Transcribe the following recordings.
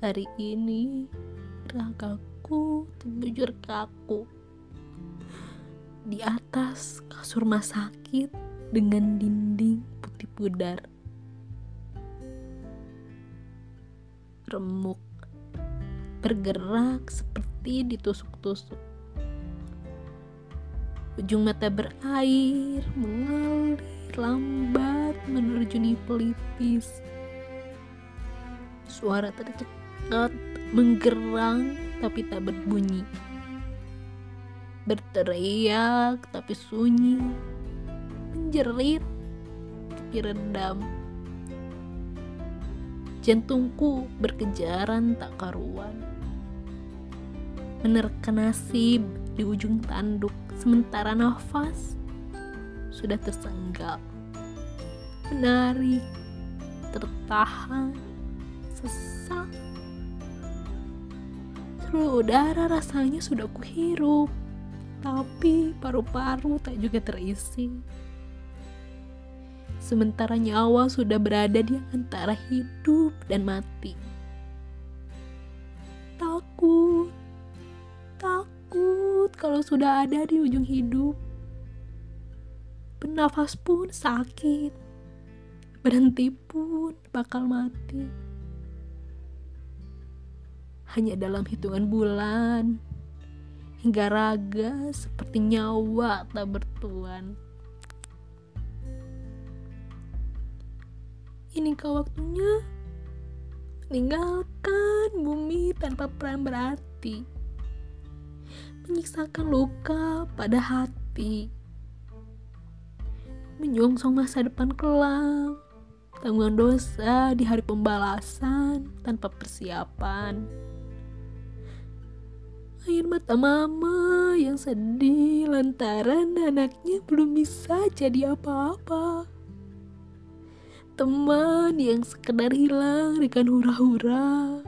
Hari ini ragaku terbujur kaku Di atas kasur rumah sakit dengan dinding putih pudar. Remuk bergerak seperti ditusuk-tusuk. Ujung mata berair mengalir lambat menerjuni pelipis Suara tercekat sangat menggerang tapi tak berbunyi. Berteriak tapi sunyi. Menjerit tapi redam. Jantungku berkejaran tak karuan. Menerka nasib di ujung tanduk sementara nafas sudah tersenggap. Menarik, tertahan, sesak Seluruh udara rasanya sudah kuhirup, tapi paru-paru tak juga terisi. Sementara nyawa sudah berada di antara hidup dan mati. Takut, takut kalau sudah ada di ujung hidup. Bernafas pun sakit, berhenti pun bakal mati hanya dalam hitungan bulan. Hingga raga seperti nyawa tak bertuan. Inikah waktunya? Meninggalkan bumi tanpa peran berarti, menyiksakan luka pada hati, menyongsong masa depan kelam, tanggungan dosa di hari pembalasan tanpa persiapan air mata mama yang sedih lantaran anaknya belum bisa jadi apa-apa. Teman yang sekedar hilang dengan hura-hura.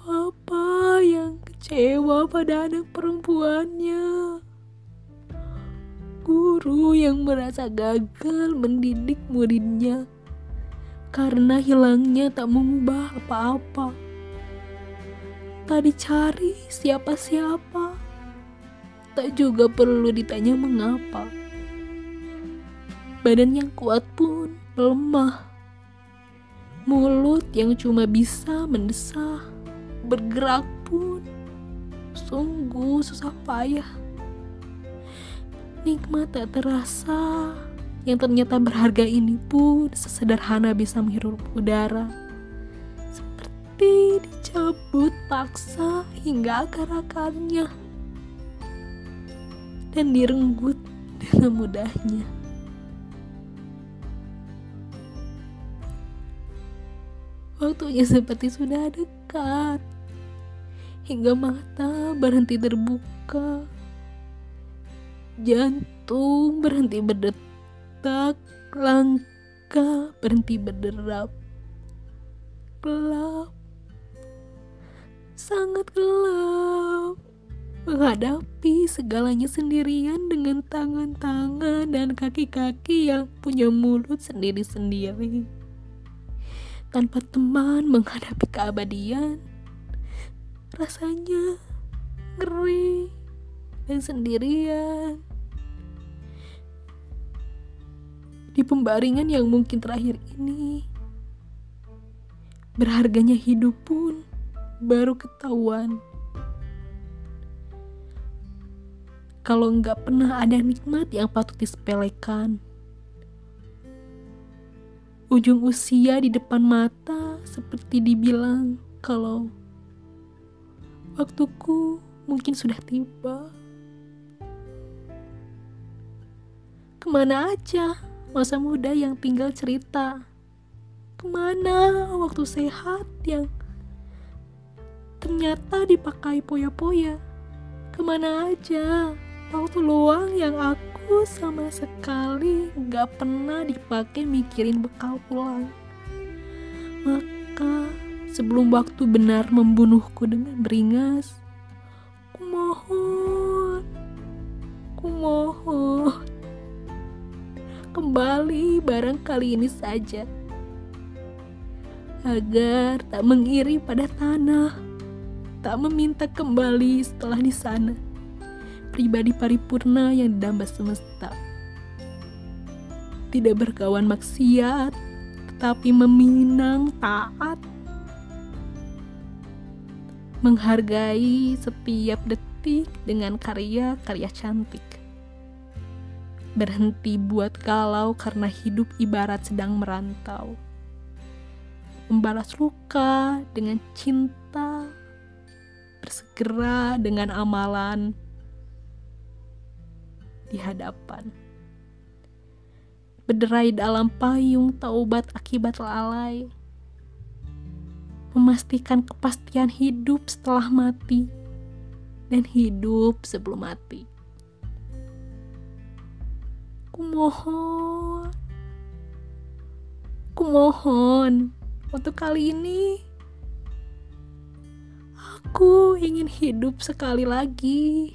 Papa yang kecewa pada anak perempuannya. Guru yang merasa gagal mendidik muridnya karena hilangnya tak mengubah apa-apa tak dicari siapa-siapa, tak juga perlu ditanya mengapa. Badan yang kuat pun lemah, mulut yang cuma bisa mendesah, bergerak pun sungguh susah payah. Nikmat tak terasa, yang ternyata berharga ini pun sesederhana bisa menghirup udara seperti dicabut paksa hingga akar-akarnya. Dan direnggut dengan mudahnya. Waktunya seperti sudah dekat. Hingga mata berhenti terbuka, jantung berhenti berdetak, langkah berhenti berderap, gelap sangat gelap. Menghadapi segalanya sendirian dengan tangan-tangan dan kaki-kaki yang punya mulut sendiri-sendiri. Tanpa teman menghadapi keabadian, rasanya ngeri dan sendirian. Di pembaringan yang mungkin terakhir ini, berharganya hidup pun baru ketahuan. Kalau nggak pernah ada nikmat yang patut disepelekan. Ujung usia di depan mata seperti dibilang kalau waktuku mungkin sudah tiba. Ke mana aja masa muda yang tinggal cerita? Ke mana waktu sehat yang ternyata dipakai poya-poya. Ke mana aja? Waktu luang yang aku sama sekali gak pernah dipakai mikirin bekal pulang. Maka sebelum waktu benar membunuhku dengan beringas, kumohon, kumohon, kembali barang kali ini saja. agar tak mengiri pada tanah, tak meminta kembali setelah di sana. Pribadi paripurna yang didamba semesta. Tidak berkawan maksiat, tetapi meminang taat. Menghargai setiap detik dengan karya-karya cantik. Berhenti buat galau karena hidup ibarat sedang merantau membalas luka dengan cinta, bersegera dengan amalan di hadapan. Berderai dalam payung taubat akibat lalai. Memastikan kepastian hidup setelah mati dan hidup sebelum mati. Kumohon, kumohon untuk kali ini, aku ingin hidup sekali lagi.